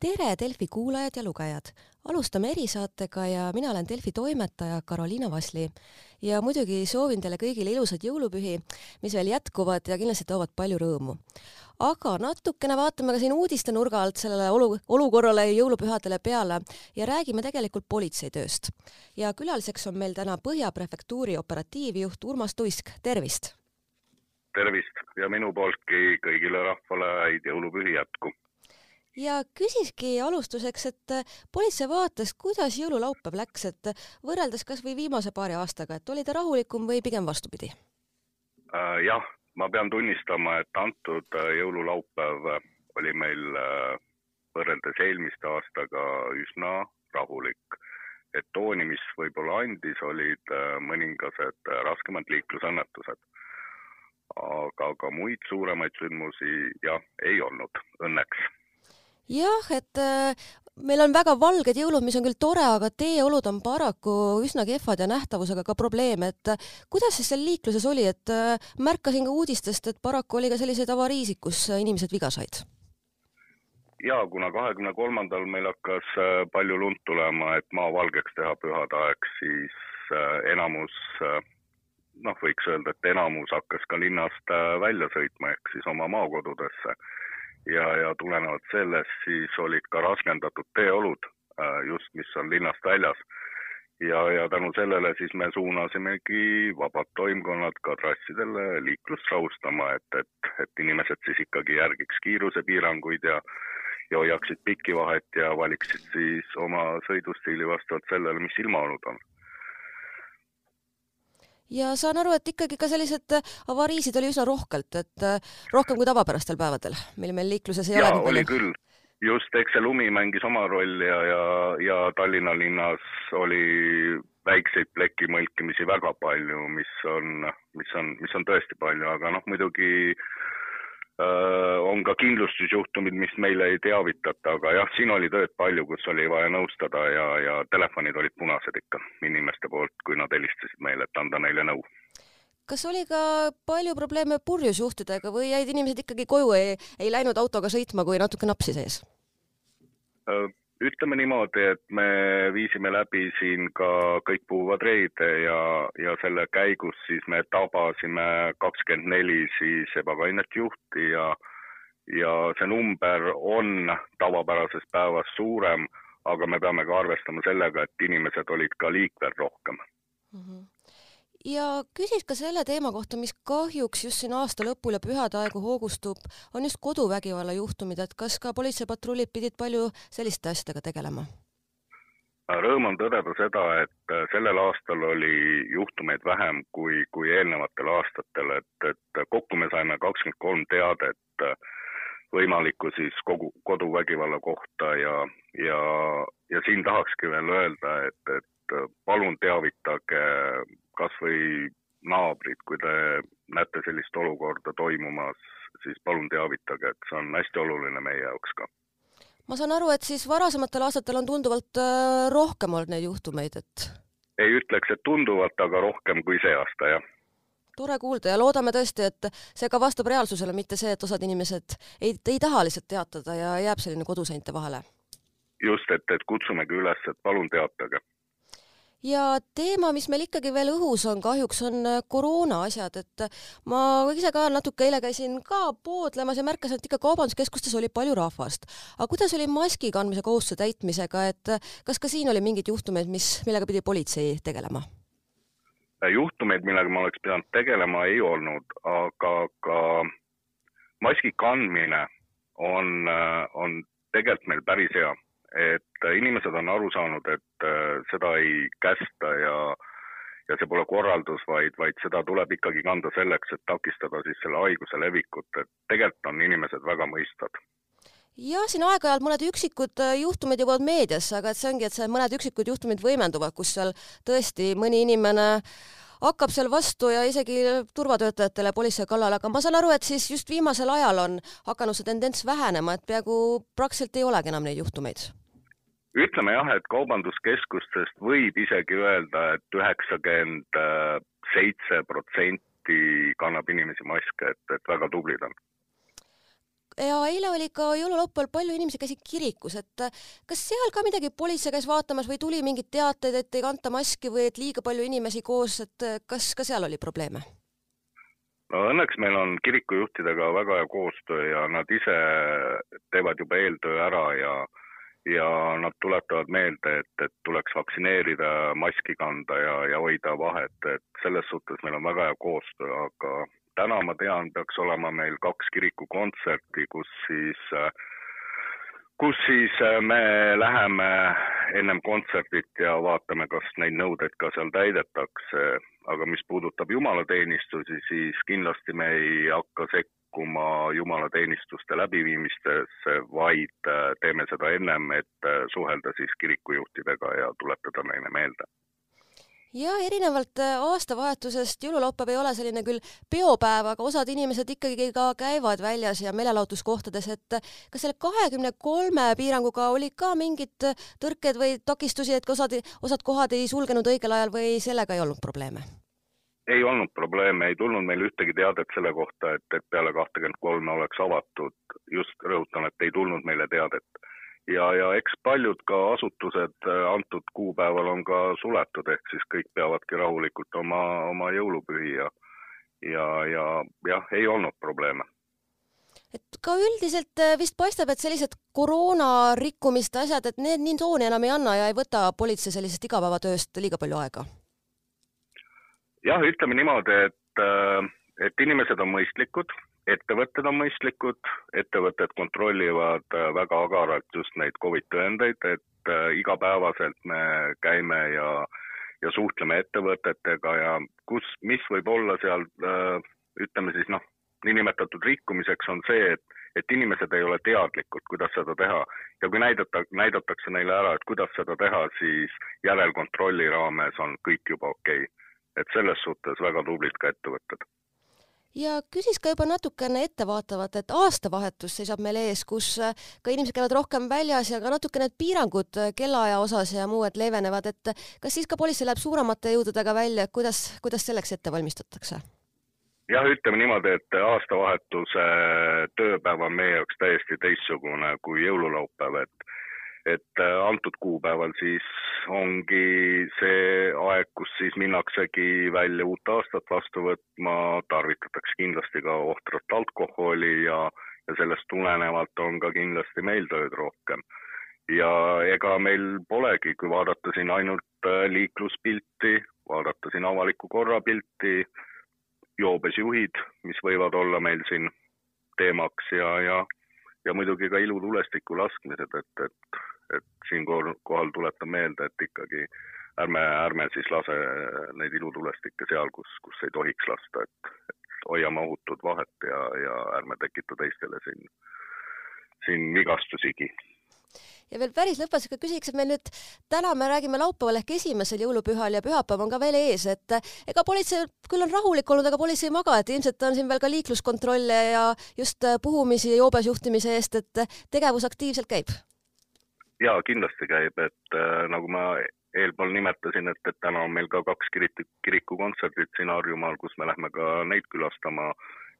tere, Delfi kuulajad ja lugejad! alustame erisaatega ja mina olen Delfi toimetaja Karoliina Vasli. ja muidugi soovin teile kõigile ilusaid jõulupühi, mis veel jätkuvad ja kindlasti toovad palju rõõmu. aga natukene vaatame ka siin uudiste nurga alt sellele olu, olukorrale ja jõulupühadele peale ja räägime tegelikult politseitööst. ja külaliseks on meil täna Põhja prefektuuri operatiivjuht Urmas Tuisk, tervist! tervist ja minu pooltki kõigile rahvale häid jõulupühi jätku ja küsiski alustuseks, et äh, politsei vaates, kuidas jõululaupäev läks, et võrreldes kas või viimase paari aastaga, et oli ta rahulikum või pigem vastupidi? Äh, jah, ma pean tunnistama, et antud äh, jõululaupäev oli meil võrreldes eelmiste aastaga üsna rahulik. et tooni, mis võib-olla andis, olid mõningased raskemad liiklusõnnetused. aga, aga muid suuremaid sündmusi jah, ei olnud õnneks jah, et äh, meil on väga valged jõulud, mis on küll tore, aga teeolud on paraku üsna kehvad ja nähtavusega ka probleem, et äh, kuidas siis seal liikluses oli, et äh, märkasin ka uudistest, et paraku oli ka selliseid avariisid, kus inimesed viga said? ja kuna kahekümne kolmandal meil hakkas palju lund tulema, et maa valgeks teha pühade aeg, siis enamus noh, võiks öelda, et enamus hakkas ka linnast välja sõitma ehk siis oma maakodudesse ja, ja tulenevalt sellest siis olid ka raskendatud teeolud äh, just, mis on linnast väljas. ja, ja tänu sellele siis me suunasimegi vabad toimkonnad ka trassidele liiklust rahustama, et, et, et inimesed siis ikkagi järgiks kiirusepiiranguid ja ja hoiaksid pikki vahet ja valiksid siis oma sõidustiili vastavalt sellele, mis ilmaolud on ja saan aru, et ikkagi ka sellised äh, avariisid oli üsna rohkelt, et äh, rohkem kui tavapärastel päevadel, mil meil liikluses ei ja, ole oli küll, just, eks see lumi mängis oma rolli ja, ja, ja Tallinna linnas oli väikseid pleki mõlkimisi väga palju, mis on, mis on, mis on tõesti palju, aga noh, muidugi on ka kindlustusjuhtumid, mis meile ei teavitata, aga jah, siin oli tööd palju, kus oli vaja nõustada ja, ja telefonid olid punased ikka inimeste poolt, kui nad helistasid meile, et anda neile nõu. kas oli ka palju probleeme purjusjuhtidega või jäid inimesed ikkagi koju, ei, ei läinud autoga sõitma, kui natuke napsi sees? Ütleme niimoodi, et me viisime läbi siin ka kõik puuvad reide ja, ja selle käigus siis me tabasime kakskümmend neli siis ebakainet juhti ja, ja see number on tavapärasest päevast suurem, aga me peame ka arvestama sellega, et inimesed olid ka liikvel rohkem mm. -hmm ja küsis ka selle teema kohta, mis kahjuks just siin aasta lõpul ja pühade aegu hoogustub, on just koduvägivalla juhtumid, et kas ka politseipatrullid pidid palju selliste asjadega tegelema? Rõõm on tõdeda seda, et äh, sellel aastal oli juhtumeid vähem kui, kui eelnevatel aastatel, et, et kokku me saime kakskümmend kolm teadet äh, võimaliku siis kogu, koduvägivalla kohta ja, ja, ja siin tahakski veel öelda, et, et palun teavitage kas või naabrid, kui te näete sellist olukorda toimumas, siis palun teavitage, et see on hästi oluline meie jaoks ka. ma saan aru, et siis varasematel aastatel on tunduvalt äh, rohkem olnud neid juhtumeid, et? ei ütleks, et tunduvalt, aga rohkem kui see aasta, jah tore kuulda ja loodame tõesti, et see ka vastab reaalsusele, mitte see, et osad inimesed ei, ei taha lihtsalt teatada ja jääb selline koduseinte vahele. just, et, et kutsumegi üles, et palun teatage ja teema, mis meil ikkagi veel õhus on, kahjuks on äh, koroona asjad, et äh, ma ise ka natuke eile käisin ka poodlemas ja märkasin, et ikka kaubanduskeskustes oli palju rahvast. aga kuidas oli maski kandmise kohustuse täitmisega, et äh, kas ka siin oli mingeid juhtumeid, mis, millega pidi politsei tegelema? juhtumeid, millega ma oleks pidanud tegelema, ei olnud, aga ka maski kandmine on, on tegelikult meil päris hea et äh, inimesed on aru saanud, et äh, seda ei kästa ja ja see pole korraldus, vaid, vaid seda tuleb ikkagi kanda selleks, et takistada siis selle haiguse levikut, et tegelikult on inimesed väga mõistvad. Jah, siin aeg-ajalt mõned üksikud äh, juhtumid jõuavad meediasse, aga et see ongi, et see mõned üksikud juhtumid võimenduvad, kus seal tõesti mõni inimene hakkab seal vastu ja isegi turvatöötajatele politsei kallale, aga ma saan aru, et siis just viimasel ajal on hakanud see tendents vähenema, et peaaegu praktiliselt ei olegi enam neid juhtumeid ütleme jah, et kaubanduskeskustest võib isegi öelda et, et üheksakümmend seitse protsenti kannab inimesi maske, et, et väga tublid on. ja eile oli ka jõululaupäeval palju inimesi käisid kirikus, et kas seal ka midagi politsei käis vaatamas või tuli mingeid teateid, et ei kanta maski või et liiga palju inimesi koos, et kas ka seal oli probleeme? no õnneks meil on kirikujuhtidega väga hea koostöö ja nad ise teevad juba eeltöö ära ja ja nad tuletavad meelde, et, et tuleks vaktsineerida, maski kanda ja, ja hoida vahet, et selles suhtes meil on väga hea koostöö, aga täna ma tean, peaks olema meil kaks kirikukontserti, kus siis, kus siis me läheme ennem kontserdit ja vaatame, kas neid nõudeid ka seal täidetakse. Aga mis puudutab jumalateenistusi, siis kindlasti me ei hakka sekkuma jumalateenistuste läbiviimistesse, vaid äh, teeme seda ennem, et äh, suhelda siis kirikujuhtidega ja tuletada neile meelde ja erinevalt äh, aastavahetusest jõululaupäev ei ole selline küll peopäev, aga osad inimesed ikkagi ka käivad väljas ja meelelahutuskohtades, et kas selle kahekümne kolme piiranguga oli ka mingid tõrked või takistusi, et osad, osad kohad ei sulgenud õigel ajal või sellega ei olnud probleeme? Ei olnud probleeme, ei tulnud meil ühtegi teadet selle kohta, et, et peale kahtekümmet kolme oleks avatud, just rõhutan, et ei tulnud meile teadet. ja, ja eks paljud ka asutused äh, antud kuupäeval on ka suletud, ehk siis kõik peavadki rahulikult oma, oma jõulupühi ja ja, ja jah, ei olnud probleeme. Et ka üldiselt äh, vist paistab, et sellised koroona rikkumiste asjad, et need nii tooni enam ei anna ja ei võta politsei sellisest igapäevatööst liiga palju aega jah, ütleme niimoodi, et, äh, et inimesed on mõistlikud, ettevõtted on mõistlikud, ettevõtted kontrollivad äh, väga agaralt just neid Covid tõendeid, et äh, igapäevaselt me käime ja, ja suhtleme ettevõtetega ja kus, mis võib olla seal ütleme siis noh, niinimetatud rikkumiseks on see, et, et inimesed ei ole teadlikud, kuidas seda teha. Ja kui näidata, näidatakse neile ära, et kuidas seda teha, siis järelkontrolli raames on kõik juba okei. okay et selles suhtes väga tublid ka ettevõtted. Ja küsis ka juba natukene ettevaatavalt, et aastavahetus seisab meil ees, kus äh, ka inimesed käivad rohkem väljas ja ka natuke need piirangud äh, kellaaja osas ja muu, et leevenevad, et kas siis ka politsei läheb suuremate jõududega välja, et kuidas, kuidas selleks ette valmistatakse? jah, ütleme niimoodi, et aastavahetuse tööpäev on meie jaoks täiesti teistsugune kui jõululaupäev, et et äh, antud kuupäeval siis ongi see aeg, kus siis minnaksegi välja uut aastat vastu võtma, tarvitatakse kindlasti ka ohtrat alkoholi ja, ja sellest tulenevalt on ka kindlasti meil tööd rohkem. ja ega meil polegi, kui vaadata siin ainult äh, liikluspilti, vaadata siin avaliku korra pilti, joobes juhid, mis võivad olla meil siin teemaks ja, ja ja muidugi ka ilutulestiku laskmised, et, et, et siinkohal tuletan meelde, et ikkagi ärme, ärme siis lase neid ilutulestikke seal, kus, kus ei tohiks lasta, et, et hoiame ohutut vahet ja, ja ärme tekita teistele siin, siin vigastusigi ja veel päris lõpetusega küsiks, et meil nüüd täna me räägime laupäeval ehk esimesel jõulupühal ja pühapäev on ka veel ees, et ega politsei küll on rahulik olnud, aga politsei ei maga, et ilmselt on siin veel ka liikluskontrolle ja just puhumisi ja joobes juhtimise eest, et tegevus aktiivselt käib? jaa, kindlasti käib, et äh, nagu ma eelpool nimetasin, et, et täna on meil ka kaks kiriku, kirikukontserdit siin Harjumaal, kus me lähme ka neid külastama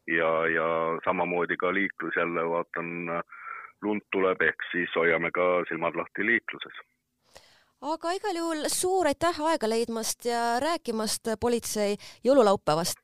ja, ja samamoodi ka liiklus jälle vaatan lund tuleb, ehk siis hoiame ka silmad lahti liikluses. aga igal juhul suur aitäh aega leidmast ja rääkimast politsei jõululaupäevast